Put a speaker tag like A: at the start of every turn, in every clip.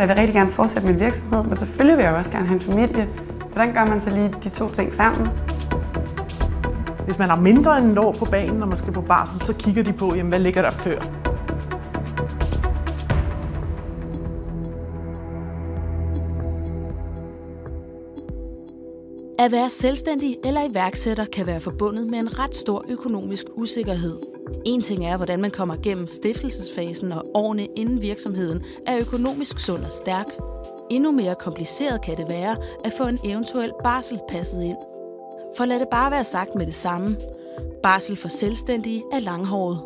A: Jeg vil rigtig gerne fortsætte min virksomhed, men selvfølgelig vil jeg også gerne have en familie. Hvordan gør man så lige de to ting sammen?
B: Hvis man har mindre end et år på banen, når man skal på barsel, så kigger de på, jamen, hvad ligger der før.
C: At være selvstændig eller iværksætter kan være forbundet med en ret stor økonomisk usikkerhed. En ting er, hvordan man kommer gennem stiftelsesfasen og årene inden virksomheden er økonomisk sund og stærk. Endnu mere kompliceret kan det være at få en eventuel barsel passet ind. For lad det bare være sagt med det samme. Barsel for selvstændige er langhåret.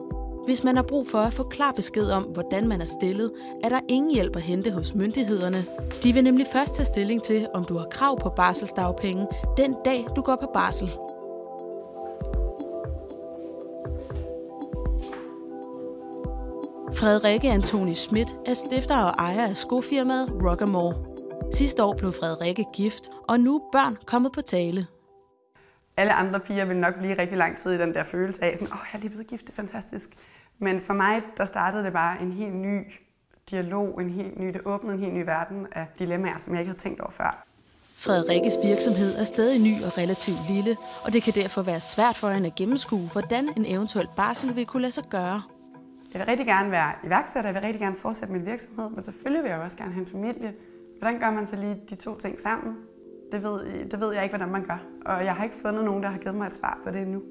C: Hvis man har brug for at få klar besked om, hvordan man er stillet, er der ingen hjælp at hente hos myndighederne. De vil nemlig først tage stilling til, om du har krav på barselsdagpenge den dag, du går på barsel. Frederikke Antoni Schmidt er stifter og ejer af skofirmaet Rockamore. Sidste år blev Frederikke gift, og nu er børn kommet på tale.
A: Alle andre piger vil nok blive rigtig lang tid i den der følelse af, sådan, åh, oh, jeg er lige blevet gift, det er fantastisk. Men for mig, der startede det bare en helt ny dialog, en helt ny, det åbnede en helt ny verden af dilemmaer, som jeg ikke havde tænkt over før.
C: Frederikkes virksomhed er stadig ny og relativt lille, og det kan derfor være svært for hende at gennemskue, hvordan en eventuel barsel vil kunne lade sig gøre.
A: Jeg vil rigtig gerne være iværksætter, jeg vil rigtig gerne fortsætte min virksomhed, men selvfølgelig vil jeg også gerne have en familie. Hvordan gør man så lige de to ting sammen? Det ved, det ved jeg ikke, hvordan man gør. Og jeg har ikke fundet nogen, der har givet mig et svar på det endnu.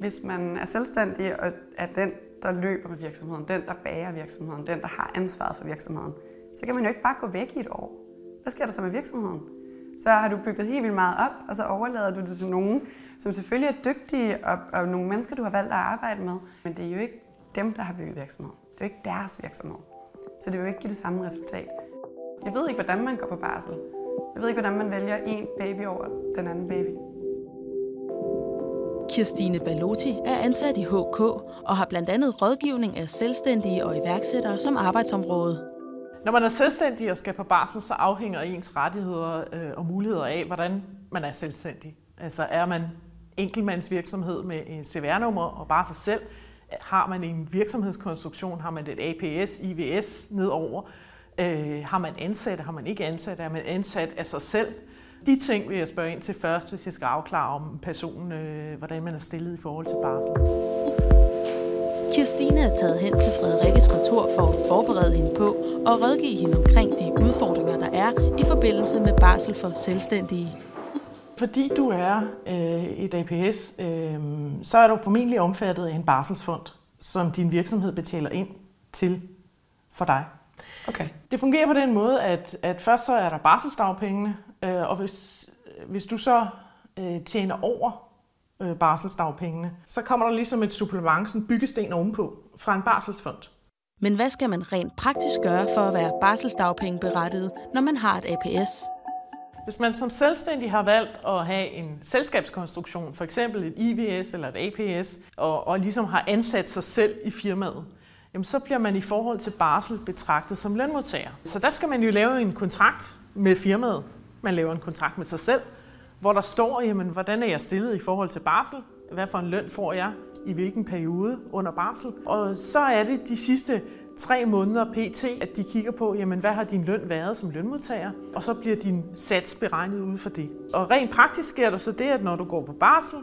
A: Hvis man er selvstændig og er den, der løber med virksomheden, den, der bager virksomheden, den, der har ansvaret for virksomheden, så kan man jo ikke bare gå væk i et år. Hvad sker der så med virksomheden? Så har du bygget helt vildt meget op, og så overlader du det til nogen, som selvfølgelig er dygtige, og, og nogle mennesker, du har valgt at arbejde med. Men det er jo ikke dem, der har bygget virksomheden. Det er jo ikke deres virksomhed. Så det vil jo ikke give det samme resultat. Jeg ved ikke, hvordan man går på barsel. Jeg ved ikke, hvordan man vælger en baby over den anden baby.
C: Kirstine Balotti er ansat i HK og har blandt andet rådgivning af selvstændige og iværksættere som arbejdsområde.
B: Når man er selvstændig og skal på barsel, så afhænger ens rettigheder øh, og muligheder af, hvordan man er selvstændig. Altså er man enkeltmandsvirksomhed med en CVR-nummer og bare sig selv, har man en virksomhedskonstruktion, har man et APS, IVS nedover, øh, har man ansat, har man ikke ansat, er man ansat af sig selv. De ting vil jeg spørge ind til først, hvis jeg skal afklare om personen, øh, hvordan man er stillet i forhold til barsel.
C: Kirstine er taget hen til Frederikkes kontor for at forberede hende på og rådgive hende omkring de udfordringer, der er i forbindelse med barsel for selvstændige.
B: Fordi du er øh, et APS, øh, så er du formentlig omfattet af en barselsfond, som din virksomhed betaler ind til for dig.
A: Okay.
B: Det fungerer på den måde, at, at først så er der barselsdagpengene, øh, og hvis, hvis du så øh, tjener over øh, barselsdagpengene, så kommer der ligesom et supplement, sådan byggesten ovenpå, fra en barselsfond.
C: Men hvad skal man rent praktisk gøre for at være barselsdagpengeberettiget, når man har et APS?
B: Hvis man som selvstændig har valgt at have en selskabskonstruktion, for eksempel et IVS eller et APS, og, og ligesom har ansat sig selv i firmaet, jamen så bliver man i forhold til barsel betragtet som lønmodtager. Så der skal man jo lave en kontrakt med firmaet. Man laver en kontrakt med sig selv, hvor der står, jamen, hvordan er jeg stillet i forhold til barsel? Hvad for en løn får jeg? I hvilken periode under barsel? Og så er det de sidste tre måneder pt, at de kigger på, jamen, hvad har din løn været som lønmodtager? Og så bliver din sats beregnet ud fra det. Og rent praktisk sker der så det, at når du går på barsel,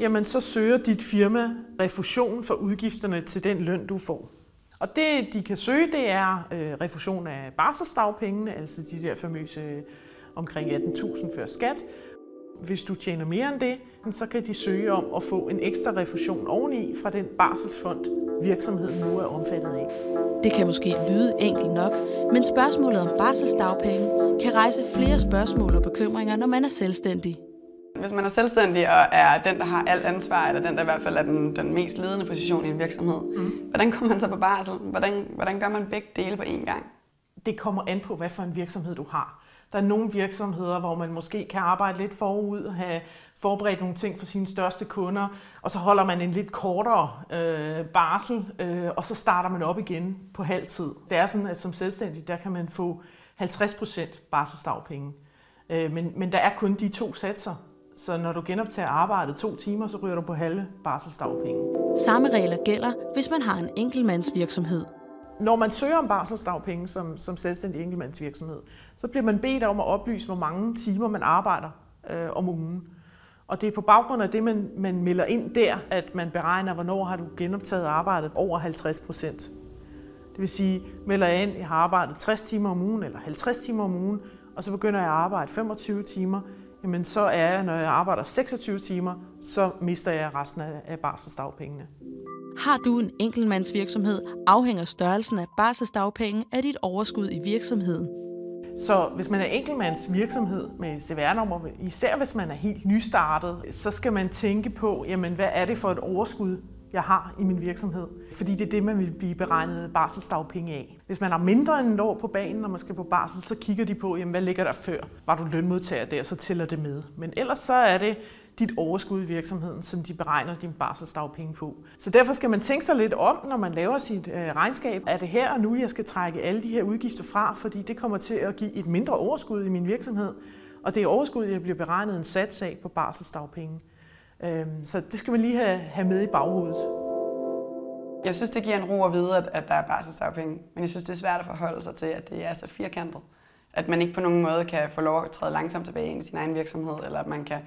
B: jamen, så søger dit firma refusion for udgifterne til den løn, du får. Og det, de kan søge, det er øh, refusion af barselsdagpengene, altså de der famøse øh, omkring 18.000 før skat. Hvis du tjener mere end det, så kan de søge om at få en ekstra refusion oveni fra den barselsfond, virksomheden nu er omfattet af.
C: Det kan måske lyde enkelt nok, men spørgsmålet om barselsdagpenge kan rejse flere spørgsmål og bekymringer, når man er selvstændig.
A: Hvis man er selvstændig og er den, der har alt ansvar, eller den, der i hvert fald er den, den mest ledende position i en virksomhed, mm. hvordan kommer man så på barsel? Hvordan, hvordan gør man begge dele på én gang?
B: Det kommer an på, hvad for en virksomhed du har. Der er nogle virksomheder, hvor man måske kan arbejde lidt forud have forberedt nogle ting for sine største kunder, og så holder man en lidt kortere øh, barsel, øh, og så starter man op igen på halv tid. Det er sådan, at som selvstændig, der kan man få 50% barselsdagpenge. Øh, men, men der er kun de to satser, så når du genoptager arbejdet to timer, så ryger du på halve barselsdagpenge.
C: Samme regler gælder, hvis man har en enkeltmandsvirksomhed.
B: Når man søger om barselsdagpenge som, som selvstændig enkeltmandsvirksomhed, så bliver man bedt om at oplyse, hvor mange timer man arbejder øh, om ugen. Og det er på baggrund af det, man, man melder ind der, at man beregner, hvornår har du genoptaget arbejdet over 50 procent. Det vil sige, melder jeg ind, jeg har arbejdet 60 timer om ugen eller 50 timer om ugen, og så begynder jeg at arbejde 25 timer, jamen så er jeg, når jeg arbejder 26 timer, så mister jeg resten af, af barselsdagpengene.
C: Har du en enkeltmandsvirksomhed, afhænger størrelsen af barselsdagpenge af dit overskud i virksomheden.
B: Så hvis man er enkeltmands virksomhed med CVR-nummer, især hvis man er helt nystartet, så skal man tænke på, jamen, hvad er det for et overskud, jeg har i min virksomhed. Fordi det er det, man vil blive beregnet barselsdagpenge af. Hvis man har mindre end et år på banen, når man skal på barsel, så kigger de på, jamen, hvad ligger der før? Var du lønmodtager der, så tæller det med. Men ellers så er det dit overskud i virksomheden, som de beregner din barselsdagpenge på. Så derfor skal man tænke sig lidt om, når man laver sit øh, regnskab. Er det her og nu, jeg skal trække alle de her udgifter fra, fordi det kommer til at give et mindre overskud i min virksomhed, og det er overskud, jeg bliver beregnet en sats af på barselsdagpenge. Øhm, så det skal man lige have, have med i baghovedet.
A: Jeg synes, det giver en ro at vide, at, at der er barselsdagpenge. Men jeg synes, det er svært at forholde sig til, at det er så firkantet. At man ikke på nogen måde kan få lov at træde langsomt tilbage ind i sin egen virksomhed, eller at man kan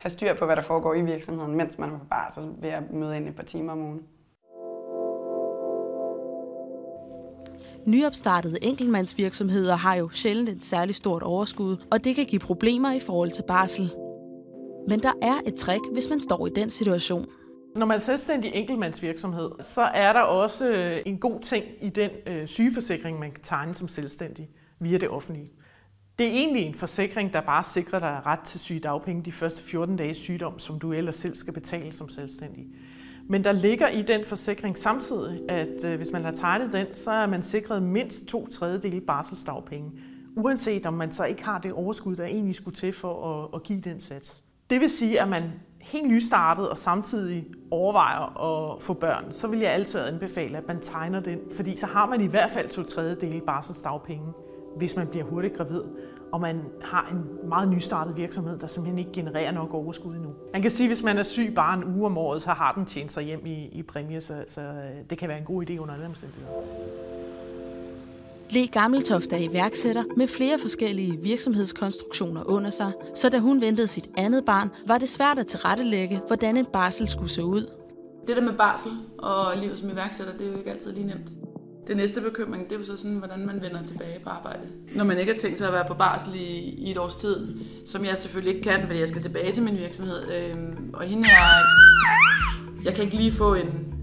A: have styr på, hvad der foregår i virksomheden, mens man er på barsel ved at møde ind et par timer om ugen.
C: Nyopstartede enkeltmandsvirksomheder har jo sjældent et særligt stort overskud, og det kan give problemer i forhold til barsel. Men der er et trick, hvis man står i den situation.
B: Når man er selvstændig enkeltmandsvirksomhed, så er der også øh, en god ting i den øh, sygeforsikring, man kan tegne som selvstændig via det offentlige. Det er egentlig en forsikring, der bare sikrer dig ret til sygedagpenge de første 14 dage sygdom, som du ellers selv skal betale som selvstændig. Men der ligger i den forsikring samtidig, at øh, hvis man har tegnet den, så er man sikret mindst to tredjedele barselsdagpenge, uanset om man så ikke har det overskud, der egentlig skulle til for at, at give den sats. Det vil sige, at man helt nystartet og samtidig overvejer at få børn, så vil jeg altid anbefale, at man tegner den, fordi så har man i hvert fald to tredjedele barselsdagpenge, hvis man bliver hurtigt gravid, og man har en meget nystartet virksomhed, der simpelthen ikke genererer nok overskud endnu. Man kan sige, at hvis man er syg bare en uge om året, så har den tjent sig hjem i, i præmie, så, så øh, det kan være en god idé under alle omstændigheder.
C: Le Gammeltoft er iværksætter med flere forskellige virksomhedskonstruktioner under sig, så da hun ventede sit andet barn, var det svært at tilrettelægge, hvordan en barsel skulle se ud.
D: Det der med barsel og livet som iværksætter, det er jo ikke altid lige nemt. Det næste bekymring, det er jo så sådan, hvordan man vender tilbage på arbejde. Når man ikke har tænkt sig at være på barsel i, i et års tid, som jeg selvfølgelig ikke kan, fordi jeg skal tilbage til min virksomhed. Øhm, og hende her, jeg kan ikke lige få en,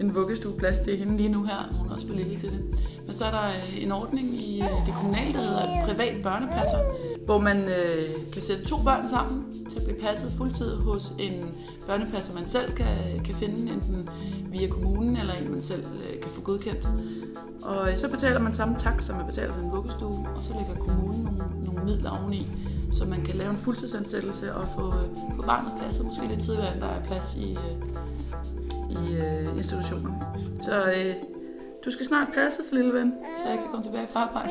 D: en vuggestueplads til hende lige nu her. Hun er også for lille til det. Men så er der øh, en ordning i øh, det kommunale, der hedder privat børnepasser, hvor man øh, kan sætte to børn sammen til at blive passet fuldtid hos en børnepasser, man selv kan, kan finde, enten via kommunen eller en, man selv øh, kan få godkendt. Og øh, så betaler man samme tak, som man betaler til en vuggestue, og så lægger kommunen nogle, nogle midler oveni, så man kan lave en fuldtidsansættelse og få, øh, få barnet passet, måske lidt tidligere, end der er plads i, øh, i øh, institutionen. Så øh, du skal snart passes, lille ven, så jeg kan komme tilbage på arbejde.